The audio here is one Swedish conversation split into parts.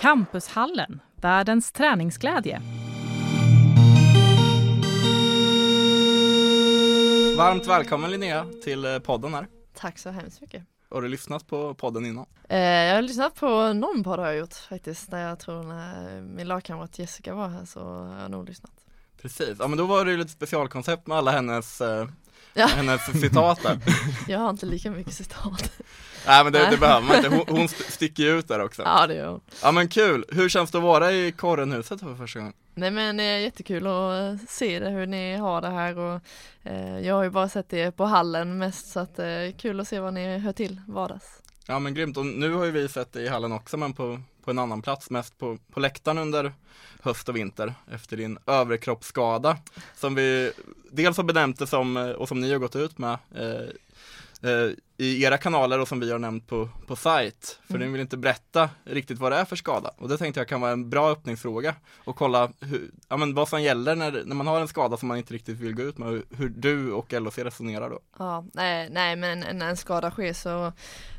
Campushallen, världens träningsglädje. Varmt välkommen Linnea till eh, podden här. Tack så hemskt mycket. Har du lyssnat på podden innan? Eh, jag har lyssnat på någon podd har jag gjort faktiskt, där jag tror när min lagkamrat Jessica var här så har jag nog lyssnat. Precis, ja men då var det ju lite specialkoncept med alla hennes, eh, Ja. hennes citat där. Jag har inte lika mycket citat. Nej men det, det behöver man inte, hon, hon st- sticker ju ut där också. Ja det gör hon. Ja men kul, hur känns det att vara i Korrenhuset för första gången? Nej men det är jättekul att eh, se det, hur ni har det här och eh, jag har ju bara sett det på hallen mest så att eh, kul att se vad ni hör till vardags. Ja men grymt, och nu har ju vi sett dig i hallen också men på, på en annan plats, mest på, på läktaren under höst och vinter efter din överkroppsskada som vi dels har benämnt det som, eh, och som ni har gått ut med eh, eh, i era kanaler och som vi har nämnt på, på sajt. För Mm. ni vill inte berätta riktigt vad det är för skada. Och det tänkte jag kan vara en bra öppningsfråga och kolla hur, ja, men vad som gäller när, när man har en skada som man inte riktigt vill gå ut med. Hur, hur du och LHC resonerar då. Ja, nej, nej men när en skada sker så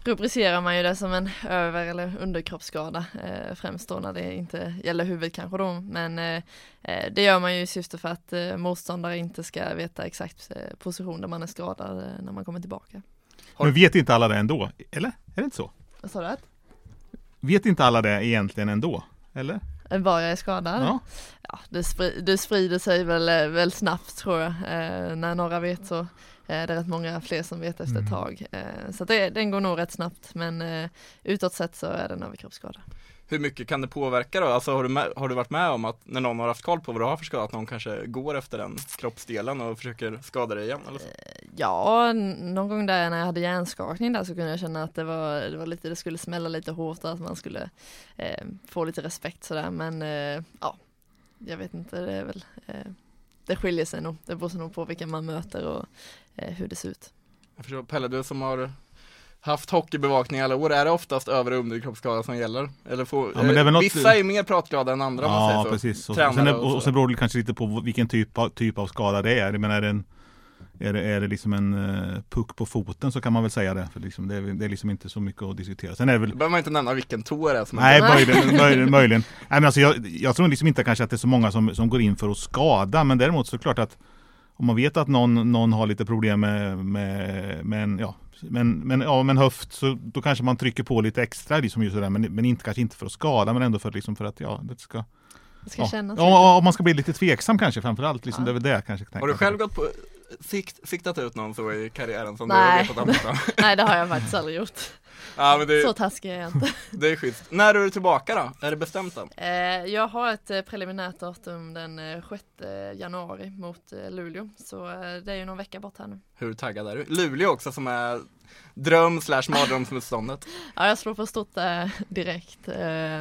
rubricerar man ju det som en över eller underkroppsskada eh, främst då när det inte gäller huvudet kanske då men eh, eh, det gör man ju i syfte för att eh, motståndare inte ska veta exakt eh, position där man är skadad eh, när man kommer tillbaka. Har- Men vet inte alla det ändå? Eller? Är det inte så? Vad sa du? Vet inte alla det egentligen ändå? Eller? Eh, Var jag är skadad? Ja. Ja, det, spri- det sprider sig väl, eh, väl snabbt tror jag. Eh, när några vet så är det rätt många fler som vet efter ett Mm. tag. Eh, så det, den går nog rätt snabbt men eh, utåt sett så är det en överkroppsskada. Hur mycket kan det påverka då? Alltså har du, med, har du varit med om att när någon har haft koll på vad du har för skada, att någon kanske går efter den kroppsdelen och försöker skada dig igen? Eller så? Ja, n- någon gång där när jag hade hjärnskakning där så kunde jag känna att det var, det var lite, det skulle smälla lite hårt och att man skulle eh, få lite respekt sådär men eh, ja, jag vet inte, det är väl, eh, det skiljer sig nog, det beror nog på vilka man möter och eh, hur det ser ut. Jag förstår, Pelle, du som har haft hockeybevakning alla år, är det oftast över och underkroppsskada som gäller? Eller får, Ja, men det är väl något- Vissa är mer pratglada än andra om man Ja, säger så. precis. Och, sen, är- och och, så. och sen beror det kanske lite på vilken typ av, typ av skada det är. Menar, är det, en, är det, är det liksom en uh, puck på foten så kan man väl säga det. För liksom, det, är, det är liksom inte så mycket att diskutera. Sen är det väl behöver man inte nämna vilken tå det är som är Nej, möjligen. möjligen, möjligen. Nej, men alltså, jag, jag tror liksom inte kanske att det är så många som, som går in för att skada. Men däremot så är det klart att om man vet att någon, någon har lite problem med, med, med, en, ja, men, men, ja, med höft så då kanske man trycker på lite extra liksom just sådär, men, men inte, kanske inte för att skada men ändå för, liksom för att ja, det ska det ska ja. kännas ja, om man ska bli lite tveksam kanske framförallt. Liksom, Ja. Det är väl det jag kanske tänker Har du själv gått på, sikt, siktat ut någon så i karriären som Nej. du har vetat om? Nej det har jag faktiskt aldrig gjort. ja men det, Så taskig är jag inte. det är schysst. När är du tillbaka då? Är det bestämt än? Eh, jag har ett eh, preliminärt datum den eh, 6 januari mot eh, Luleå. Så eh, det är ju någon vecka bort här nu. Hur taggad är du? Luleå också som är dröm slash mardrömsmotståndet. Ja, jag slår på stort där direkt. eh,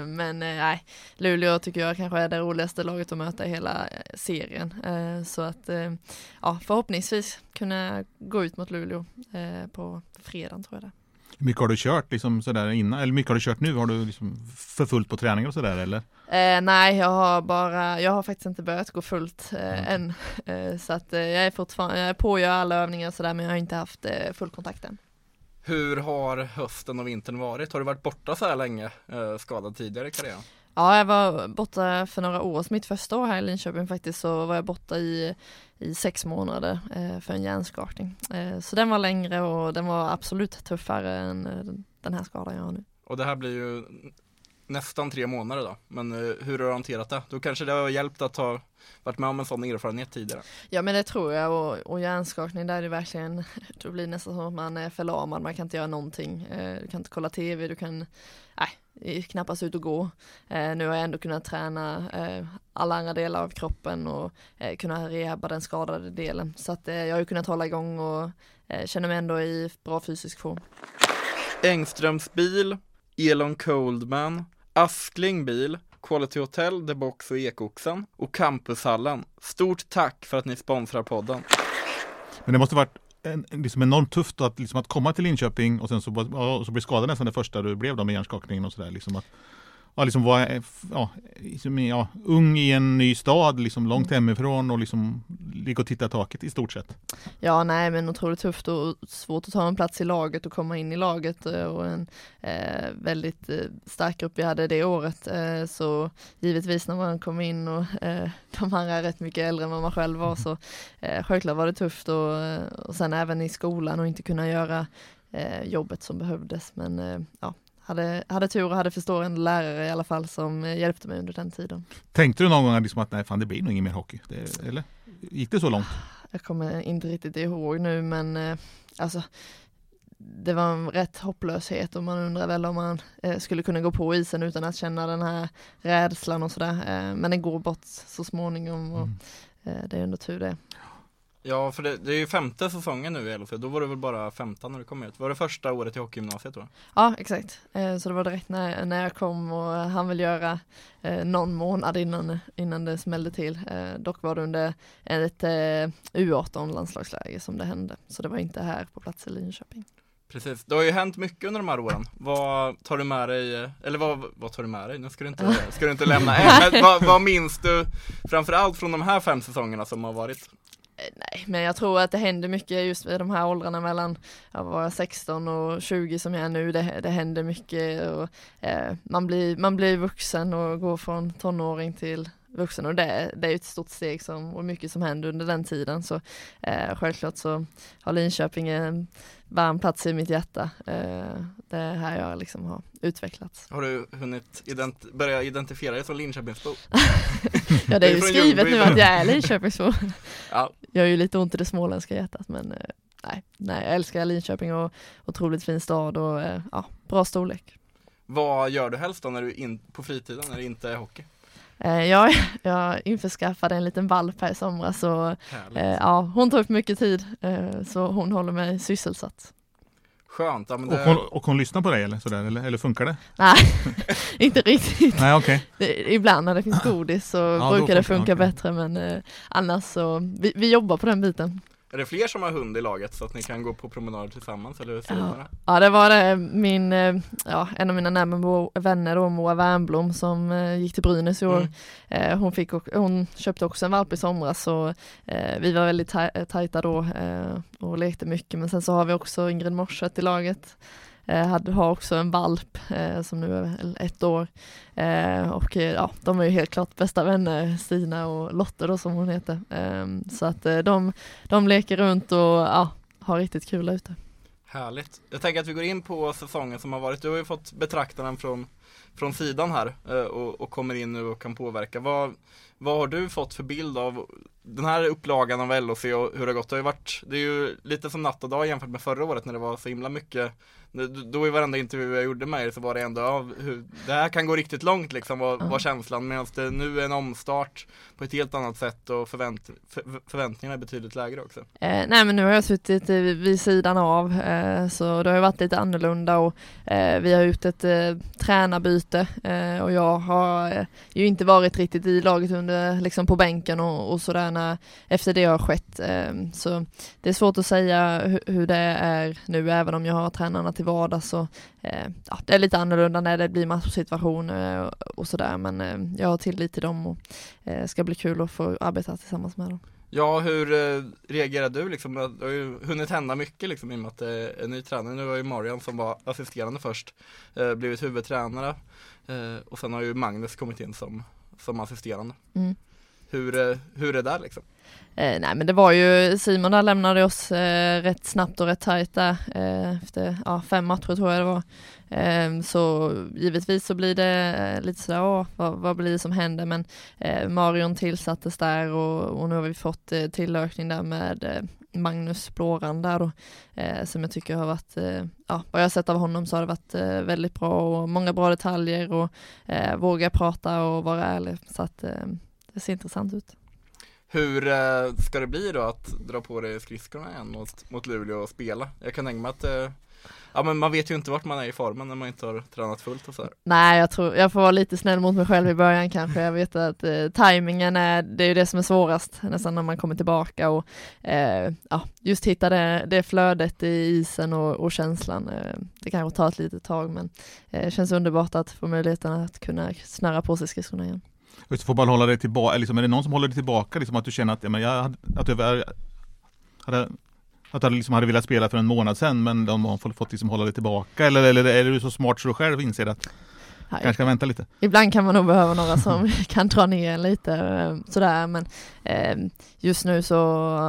Men eh, nej, Luleå tycker jag kanske är det roligaste laget att möta i hela eh, serien. Eh, Så att eh, ja, förhoppningsvis kunna gå ut mot Luleå eh, på fredagen tror jag det. Hur mycket har du kört liksom sådär innan? Eller mycket har du kört nu? Har du liksom för fullt på träningar och sådär eller? Eh, nej, jag har bara, jag har faktiskt inte börjat gå fullt eh, Okej. än. Eh, så att eh, jag är fortfarande, jag är på att göra alla övningar och sådär men jag har inte haft eh, full kontakt än. Hur har hösten och vintern varit? Har du varit borta så här länge, eh, skadad tidigare i karriären? Ja, jag var borta för några år, så mitt första år här i Linköping faktiskt så var jag borta i, i sex månader eh, för en hjärnskakning. Eh, så den var längre och den var absolut tuffare än eh, den här skadan jag har nu. Och det här blir ju nästan tre månader då, men eh, hur har du hanterat det? Då kanske det har hjälpt att ha varit med om en sån erfarenhet tidigare. Ja men det tror jag och, och hjärnskakning där är det verkligen, då blir nästan som att man är förlamad, man kan inte göra någonting. Eh, du kan inte kolla tv, du kan, nej, knappast ut och gå. Eh, nu har jag ändå kunnat träna alla andra delar av kroppen och kunna rehabba den skadade delen. Så att jag har ju kunnat hålla igång och känner mig ändå i bra fysisk form. Engströms bil, Elon Coldman, Askling bil, Quality Hotel, The Box och Ekoxen och Campushallen. Stort tack för att ni sponsrar podden. Men det måste varit en, liksom enormt tufft att, liksom att komma till Linköping och sen så, ja, och så blir skadad nästan det första du blev då med hjärnskakningen och sådär. Liksom att, ja, liksom vara ja, liksom, ja, ung i en ny stad, liksom långt hemifrån och liksom ligga och titta i taket i stort sett. Ja, nej men otroligt tufft och svårt att ta en plats i laget och komma in i laget eh, och en eh, väldigt eh, stark grupp vi hade det året. Eh, så givetvis när man kom in och eh, de andra är rätt mycket äldre än vad man själv var så eh, självklart var det tufft och, eh, och sen även i skolan och inte kunna göra eh, jobbet som behövdes. Men eh, ja, hade, hade tur och hade förstående lärare i alla fall som hjälpte mig under den tiden. Tänkte du någon gång liksom att nej fan det blir nog ingen mer hockey? Det, eller? Gick det så långt? Jag kommer inte riktigt ihåg nu men eh, alltså det var en rätt hopplöshet och man undrar väl om man eh, skulle kunna gå på isen utan att känna den här rädslan och sådär. Eh, men den går bort så småningom och Mm. det är ändå tur det. Ja, för det, det är ju femte säsongen nu i LHF, då var du väl bara 15 när du kom ut. Var det första året i hockeygymnasiet då? Ja exakt, eh, så det var direkt när, när jag kom och han vill göra eh, någon månad innan, innan det smällde till. Eh, dock var det under ett eh, U18 landslagsläge som det hände, så det var inte här på plats i Linköping. Precis, det har ju hänt mycket under de här åren. Vad tar du med dig, eller vad, vad tar du med dig? Nu ska du inte, ska du inte lämna men vad, vad minns du framförallt från de här fem säsongerna som har varit? Eh, nej, men jag tror att det händer mycket just i de här åldrarna mellan jag var 16 och 20 som jag är nu. Det, det händer mycket och eh, man, blir, man blir vuxen och går från tonåring till vuxen och det, det är ju ett stort steg som, och mycket som händer under den tiden. Så eh, självklart så har Linköping en varm plats i mitt hjärta. Eh, det är här jag liksom har utvecklats. Har du hunnit ident- börja identifiera dig som Linköpingsbo? Ja, det är ju skrivet nu att jag är Linköpingsbo. Ja, Jag har ju lite ont i det småländska hjärtat men eh, nej, nej, jag älskar Linköping och otroligt fin stad och eh, ja, bra storlek. vad gör du helst då när du in, på fritiden när det inte är hockey? Eh, jag, jag införskaffade en liten valp här i somras så eh, ja, hon tar upp mycket tid eh, så hon håller mig sysselsatt. Skönt, ja, men Och det, hon, och hon lyssnar på dig eller sådär, eller, eller funkar det? Nej, inte riktigt. Nej okej. Det, ibland när det finns godis så då brukar det funka okej. bättre men eh, annars så, vi, vi jobbar på den biten. Är det fler som har hund i laget så att ni kan gå på promenader tillsammans eller hur ser det Ja. ut? Ja det var det, min, eh, ja, en av mina närmare vänner då, Moa Wernbloom som eh, gick till Brynäs i år. Mm. Eh, hon, fick, hon köpte också en valp i somras så eh, vi var väldigt taj- tajta då eh, och lekte mycket men sen så har vi också Ingrid Morset i laget. Eh, hade, har också en valp eh, som nu är ett år. Eh, och eh, ja, de är ju helt klart bästa vänner, Stina och Lotte då som hon heter. Eh, så att eh, de, de leker runt och ja, har riktigt kul där ute. Härligt. Jag tänker att vi går in på säsongen som har varit. Du har ju fått betrakta den från, från sidan här eh, och, och kommer in nu och kan påverka. Vad, vad har du fått för bild av den här upplagan av LHC och hur det har gått? Det har ju varit, det är ju lite som natt och dag jämfört med förra året när det var så himla mycket då i varenda intervju jag gjorde med er så var det ändå, ja, hur, det här kan gå riktigt långt liksom var, var känslan medan det nu är en omstart på ett helt annat sätt och förvänt, för, förväntningarna är betydligt lägre också. Eh, nej men nu har jag suttit vid sidan av eh, så det har varit lite annorlunda och eh, vi har gjort ett eh, tränarbyte eh, och jag har eh, ju inte varit riktigt i laget under liksom på bänken och, och sådär när efter det har skett. Eh, så det är svårt att säga hu- hur det är nu även om jag har tränarna till vardags så eh, ja, det är lite annorlunda när det blir matchsituationer och, och sådär men eh, jag har tillit till dem och eh, ska bli kul att få arbeta tillsammans med dem. Ja, hur eh, reagerar du liksom? Det har ju hunnit hända mycket liksom i och med att det är en ny tränare. Nu har ju Marian som var assisterande först eh, blivit huvudtränare eh, och sen har ju Magnus kommit in som, som assisterande. Mm. Hur, eh, hur är det där liksom? Eh, nej men det var ju, Simon där lämnade oss eh, rätt snabbt och rätt tajt där eh, efter ja, fem matcher tror jag det var. Eh, så givetvis så blir det eh, lite sådär, åh, vad, vad blir det som händer? Men eh, Marion tillsattes där och, och nu har vi fått eh, tillökning där med eh, Magnus Blårand där då, eh, som jag tycker har varit, eh, ja vad jag har sett av honom så har det varit eh, väldigt bra och många bra detaljer och eh, våga prata och vara ärlig så att eh, det ser intressant ut. Hur eh, ska det bli då att dra på dig skridskorna igen mot, mot Luleå och spela? Jag kan tänka mig att, eh, ja men man vet ju inte vart man är i formen när man inte har tränat fullt och så här. Nej, jag tror jag får vara lite snäll mot mig själv i början kanske. Jag vet att eh, tajmingen är, det är ju det som är svårast nästan när man kommer tillbaka och eh, ja, just hitta det, det flödet i isen och, och känslan. Eh, det kanske tar ett litet tag men eh, det känns underbart att få möjligheten att kunna snöra på sig skridskorna igen. Just, får bara hålla dig tillbaka, liksom, är det någon som håller dig tillbaka? Liksom, att du känner att, ja, men jag, hade- att du hade, att du liksom hade velat spela för en månad sedan men de har fått, fått liksom hålla dig tillbaka eller, eller är du så smart så du själv inser att Nej. kanske ska vänta lite? Ibland kan man nog behöva några som kan dra ner en lite eh, sådär men eh, just nu så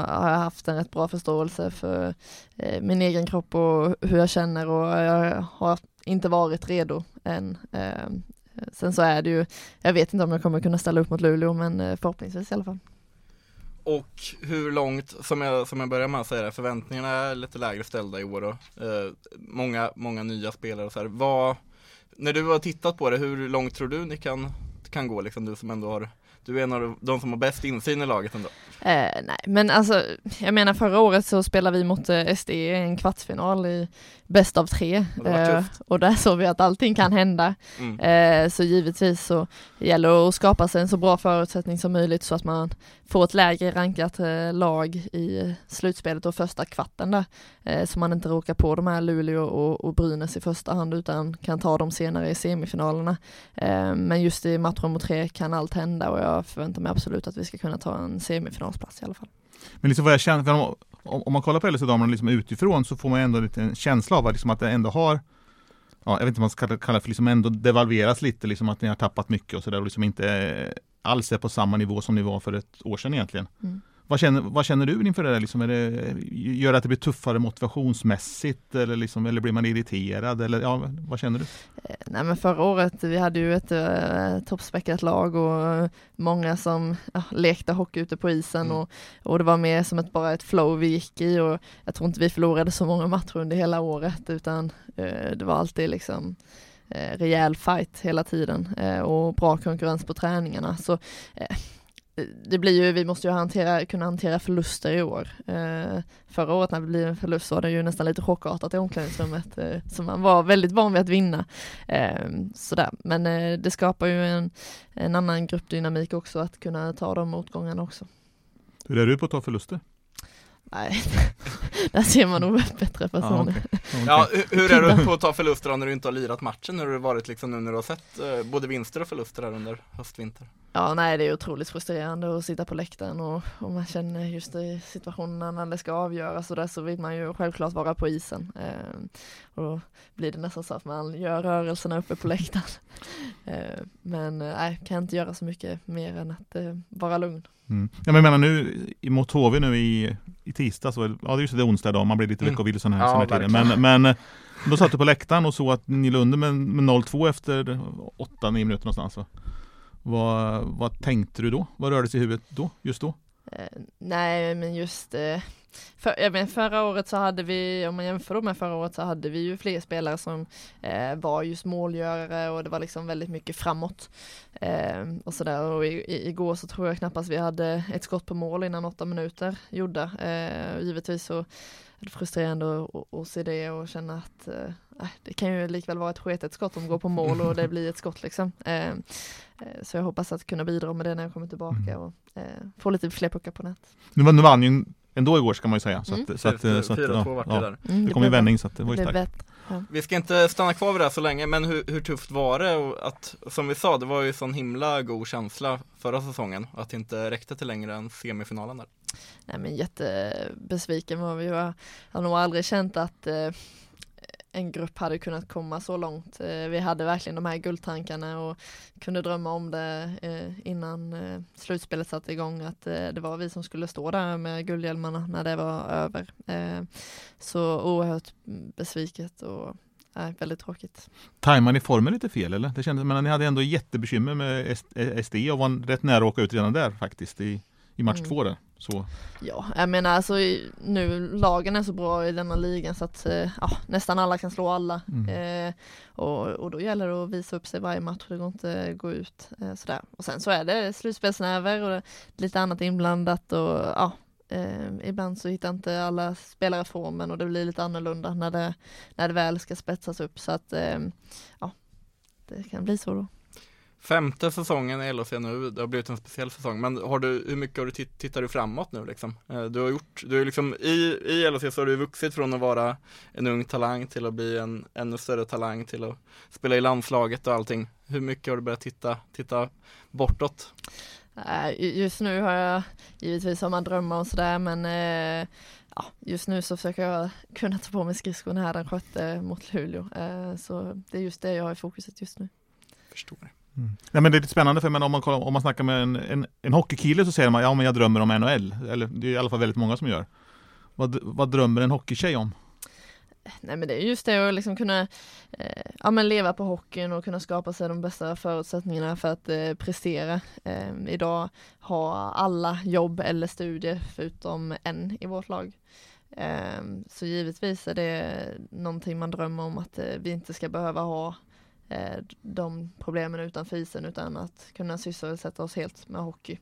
har jag haft en rätt bra förståelse för eh, min egen kropp och hur jag känner och jag har inte varit redo än. Eh, Eh, sen så är det ju, jag vet inte om jag kommer kunna ställa upp mot Luleå men eh, förhoppningsvis i alla fall. Och hur långt, som jag, som jag börjar med att säga, det, förväntningarna är lite lägre ställda i år då. eh, många, många nya spelare och så här. Vad, när du har tittat på det, hur långt tror du ni kan, kan gå liksom, du som ändå har du är en av de som har bäst insyn i laget ändå. Eh, nej, men alltså, jag menar förra året så spelade vi mot eh, SD i en kvartsfinal i bäst av tre. Och Eh, och där såg vi att allting kan hända. Mm. Eh, så givetvis så gäller det att skapa sig en så bra förutsättning som möjligt så att man får ett lägre rankat eh, lag i slutspelet och första kvarten där. Så man inte råkar på de här Luleå och, och Brynäs i första hand utan kan ta dem senare i semifinalerna. Men just i matchen mot tre kan allt hända och jag förväntar mig absolut att vi ska kunna ta en semifinalsplats i alla fall. Men liksom vad jag känner, om, om man kollar på LHC-damerna liksom utifrån så får man ändå lite en känsla av att, liksom att det ändå har Ja, jag vet inte vad man ska kalla det för, liksom ändå devalveras lite, liksom att ni har tappat mycket och sådär och liksom inte alls är på samma nivå som ni var för ett år sedan egentligen. Mm. Vad, känner, vad känner du inför det där? Liksom, är det, gör det att det blir tuffare motivationsmässigt eller, liksom, eller blir man irriterad? Eller, ja, vad känner du? Eh, Nej men förra året, vi hade ju ett äh, toppspäckat lag och eh, många som ja, lekte hockey ute på isen Mm. och, och det var mer som ett, bara ett flow vi gick i och jag tror inte vi förlorade så många matcher under hela året utan eh, det var alltid liksom eh, rejäl fight hela tiden eh, och bra konkurrens på träningarna. Så eh, det blir ju, vi måste ju hantera, kunna hantera förluster i år. Eh, förra året när det blev en förlust så var det ju nästan lite chockartat i omklädningsrummet. Eh, så man var väldigt van vid att vinna. Eh, sådär. Men eh, det skapar ju en, en annan gruppdynamik också att kunna ta de motgångarna också. Hur är du på att ta förluster? Nej, där ser man nog bättre Ja, personer. Ja, Ja, okej. hur- hur är du på att ta förluster när du inte har lirat matchen? Hur har det varit liksom nu när du har sett eh, både vinster och förluster här under höst-vinter? Ja, nej, det är otroligt frustrerande att sitta på läktaren och, och man känner just i situationerna när det ska avgöras och där så vill man ju självklart vara på isen. Eh, och då blir det nästan så att man gör rörelserna uppe på läktaren. Eh, men nej, kan inte göra så mycket mer än att eh, vara lugn. Mm. Ja, men jag menar nu i- mot HV nu i, i tisdag så, ja det är just det onsdag idag, man blir lite Mm. veckovill sån här, Ja, sån här verkligen. Men, men då satt du på läktaren och såg att ni låg under med, med 0-2 efter 8-9 minuter någonstans va? Vad, vad tänkte du då? Vad rörde sig i huvudet då, just då? Eh, nej, men just eh, för, jag men förra året så hade vi, om man jämför då med förra året så hade vi ju fler spelare som eh, var just målgörare och det var liksom väldigt mycket framåt. Eh, och sådär och i, i, igår så tror jag knappast vi hade ett skott på mål innan åtta minuter gjorda. Eh, och givetvis så är det frustrerande att, se det och känna att eh, nej, det kan ju likväl vara ett sketet skott som går på mål och det blir ett skott liksom. Eh, eh, så jag hoppas att kunna bidra med det när jag kommer tillbaka och eh, få lite fler puckar på nät. Nu vann ju ändå igår ska man ju säga. Så Mm. att, så att, så att, 4-2 ja, vart det ja. där. Mm, Det kom ju vändning så att det var ju starkt. bättre. Vi ska inte stanna kvar vid det här så länge, men hur, hur tufft var det? Och att, som vi sa, det var ju sån himla god känsla förra säsongen, att det inte räckte till längre än semifinalen där. Nej men jättebesviken var vi. Jag har nog aldrig känt att eh, en grupp hade kunnat komma så långt. Eh, vi hade verkligen de här guldtankarna och kunde drömma om det eh, innan eh, slutspelet satte igång att det var vi som skulle stå där med guldhjälmarna när det var över. Så oerhört besviket och nej, väldigt tråkigt. Tajmade ni formen lite fel eller? Det kändes, men ni hade ändå jättebekymmer med SD och var rätt nära att åka ut redan där faktiskt i, i match Mm. två där. Så, Ja, jag menar alltså nu lagen är så bra i denna ligan så att eh, ja, nästan alla kan slå alla. Mm. Eh, och, och då gäller det att visa upp sig varje match, det går inte att gå ut eh, sådär. Och sen så är det slutspelsnäver och lite annat inblandat och ja, eh, ibland så hittar inte alla spelare formen och det blir lite annorlunda när det, när det väl ska spetsas upp så att eh, ja, det kan bli så då. Femte säsongen i LHC nu, det har blivit en speciell säsong, men har du, hur mycket har du titt, tittar du framåt nu liksom? Eh, du har gjort, du är liksom, i, i LHC så har du vuxit från att vara en ung talang till att bli en ännu större talang till att spela i landslaget och allting. Hur mycket har du börjat titta, titta bortåt? Just nu har jag, givetvis har man drömmar och sådär men eh, ja, just nu så försöker jag kunna ta på mig skridskorna här den sjätte mot Luleå. Eh, så det är just det jag har i fokuset just nu. Förstår. Mm. Nej, men det är lite spännande för men om, man kollar, om man snackar med en, en, en hockeykille så säger man ja men jag drömmer om NHL. Eller det är i alla fall väldigt många som gör. Vad, vad drömmer en hockeytjej om? Nej men det är just det att liksom kunna eh, ja, men leva på hockeyn och kunna skapa sig de bästa förutsättningarna för att eh, prestera. Eh, idag har alla jobb eller studier förutom en i vårt lag. Eh, så givetvis är det någonting man drömmer om att eh, vi inte ska behöva ha eh, de problemen utanför isen utan att kunna sysselsätta oss helt med hockey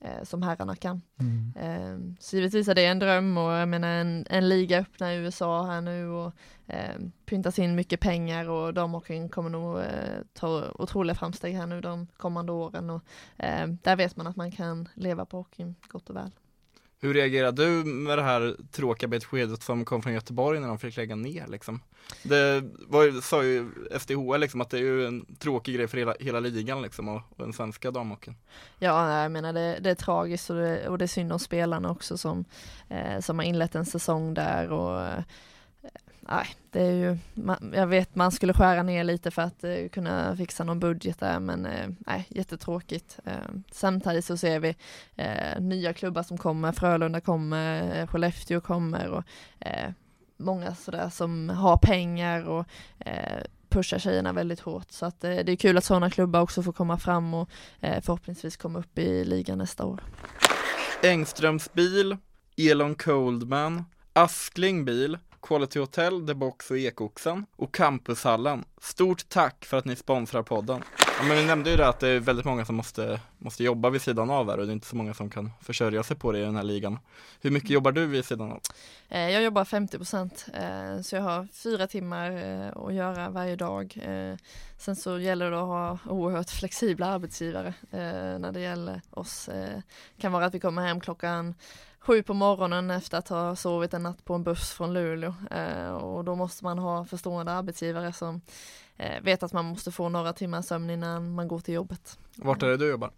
eh, som herrarna kan. Mm. Eh, så givetvis är det en dröm och jag menar en, en liga öppnar i USA här nu och eh, pyntas in mycket pengar och de hockeyn kommer nog eh, ta otroliga framsteg här nu de kommande åren och eh, där vet man att man kan leva på hockeyn gott och väl. Hur reagerar du med det här tråkiga beskedet som kom från Göteborg när de fick lägga ner liksom? Det var, sa ju FDH liksom att det är ju en tråkig grej för hela, hela ligan liksom och, och den svenska damhockeyn. Ja, jag menar det, det är tragiskt och det, och det är synd om spelarna också som, eh, som har inlett en säsong där och eh, nej, det är ju, man, jag vet man skulle skära ner lite för att eh, kunna fixa någon budget där men eh, nej, jättetråkigt. Eh, samtidigt så ser vi eh, nya klubbar som kommer, Frölunda kommer, eh, Skellefteå kommer och eh, många sådär som har pengar och eh, pushar tjejerna väldigt hårt så att eh, det är kul att sådana klubbar också får komma fram och eh, förhoppningsvis komma upp i ligan nästa år. Engströms bil, Elon Coldman, Askling bil, Quality Hotel, The Box och Ekoxen och Campushallen. Stort tack för att ni sponsrar podden. Ja, men vi nämnde ju det att det är väldigt många som måste, måste jobba vid sidan av här och det är inte så många som kan försörja sig på det i den här ligan. Hur mycket jobbar du vid sidan av? Eh, jag jobbar 50 procent eh, så jag har fyra timmar eh, att göra varje dag. Sen så gäller det att ha oerhört flexibla arbetsgivare när det gäller oss. Det kan vara att vi kommer hem klockan sju på morgonen efter att ha sovit en natt på en buss från Luleå eh, och då måste man ha förstående arbetsgivare som eh, vet att man måste få några timmar sömn innan man går till jobbet. Vart är det du jobbar?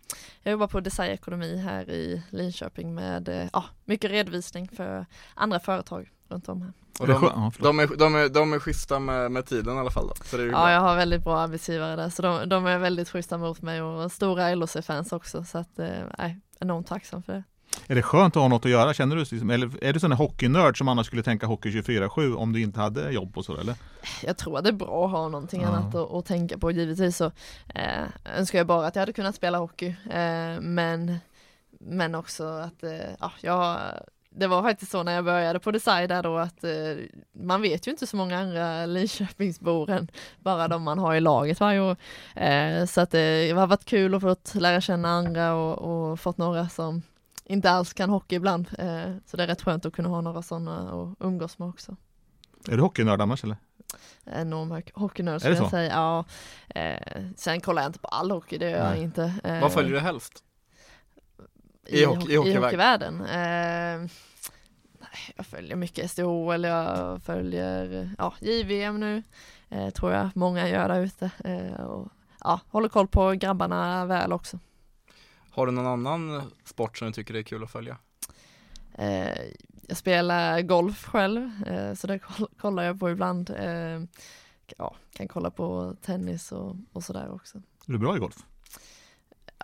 Jag jobbar på Desire Ekonomi här i Linköping med eh, ja, mycket redovisning för andra företag runt om här. Och de, de, är, de, är, de är schyssta med, med tiden i alla fall då, så det är Ja, bra. jag har väldigt bra arbetsgivare där så de, de är väldigt schyssta mot mig och stora LHC-fans också så att, eh, enormt tacksam för det. Är det skönt att ha något att göra? Känner du liksom, eller är du sån hockeynörd som annars skulle tänka hockey 24-7 om du inte hade jobb och så eller? Jag tror att det är bra att ha någonting ja. annat att, att, tänka på. Givetvis så eh, önskar jag bara att jag hade kunnat spela hockey. Eh, men, men också att eh, ja, jag det var faktiskt så när jag började på design där då att eh, man vet ju inte så många andra Linköpingsbor än bara de man har i laget varje år. Eh, så att det har varit kul att få lära känna andra och, och fått några som inte alls kan hockey ibland. Eh, så det är rätt skönt att kunna ha några sådana att umgås med också. Är du hockeynörd annars eller? Enorm hockeynörd skulle jag säga. Ja. Eh, sen kollar jag inte på all hockey, det gör Nej. jag inte. Eh, Vad följer du helst? I, I, hockey, i, hockey, i hockeyvärlden? Eh, jag följer mycket SDHL, jag följer ja, JVM nu, eh, tror jag många gör där ute. Eh, och, ja, håller koll på grabbarna väl också. Har du någon annan sport som du tycker är kul att följa? Eh, jag spelar golf själv, eh, så det kollar jag på ibland. Eh, ja, kan kolla på tennis och, och sådär också. Är du bra i golf?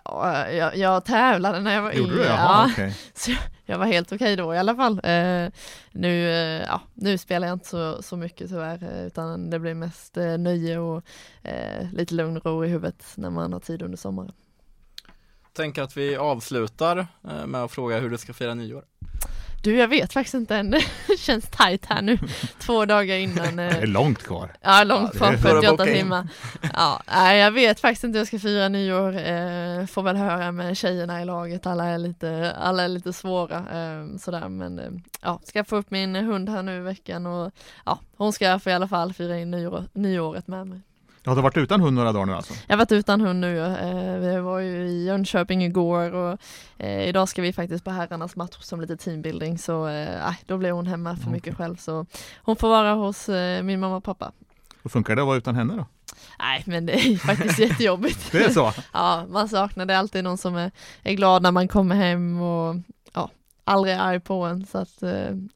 Ja, jag, jag tävlade när jag var Gjorde yngre. Du? Jaha, ja, okay. så jag, jag, var helt okej okay då i alla fall. Eh, nu, ja, nu spelar jag inte så, så mycket tyvärr, utan det blir mest nöje och lite lugn och ro i huvudet när man har tid under sommaren tänker att vi avslutar eh, med att fråga hur du ska fira nyår. Du jag vet faktiskt inte än, det känns tajt här nu två dagar innan Det är långt kvar. Ja, långt Ja, kvar, det är bara att 48 boka in. timmar. Ja, jag vet faktiskt inte hur jag ska fira nyår. Eh, får väl höra med tjejerna i laget. Alla är lite, alla är lite svåra eh, sådär. Men eh, ja, ska få upp min hund här nu i veckan och ja, hon ska få i alla fall fira in nyår, nyåret med mig. Ja, du har varit utan hund några dagar nu alltså? Jag har varit utan hund nu. Eh, vi var ju i Jönköping igår och eh, idag ska vi faktiskt på herrarnas match som lite teambuilding så eh, nej, då blir hon hemma för mycket själv så hon får vara hos min mamma och pappa. Hur funkar det att vara utan henne då? Nej men det är faktiskt jättejobbigt. Det är så? Ja, man saknar det är alltid någon som är, är glad när man kommer hem och ja, aldrig är arg på en så att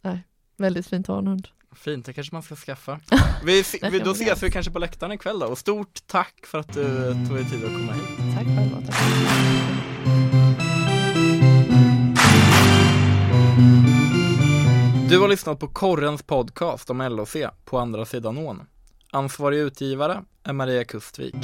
nej, väldigt fint att ha en hund. Fint, det kanske man ska skaffa. Vi, vi, då ses vi kanske på läktaren ikväll då och stort tack för att du tog dig tid att komma hit. Tack själva. Tack. Du har lyssnat på Korrens podcast om LOC på andra sidan ån. Ansvarig utgivare är Maria Kustvik.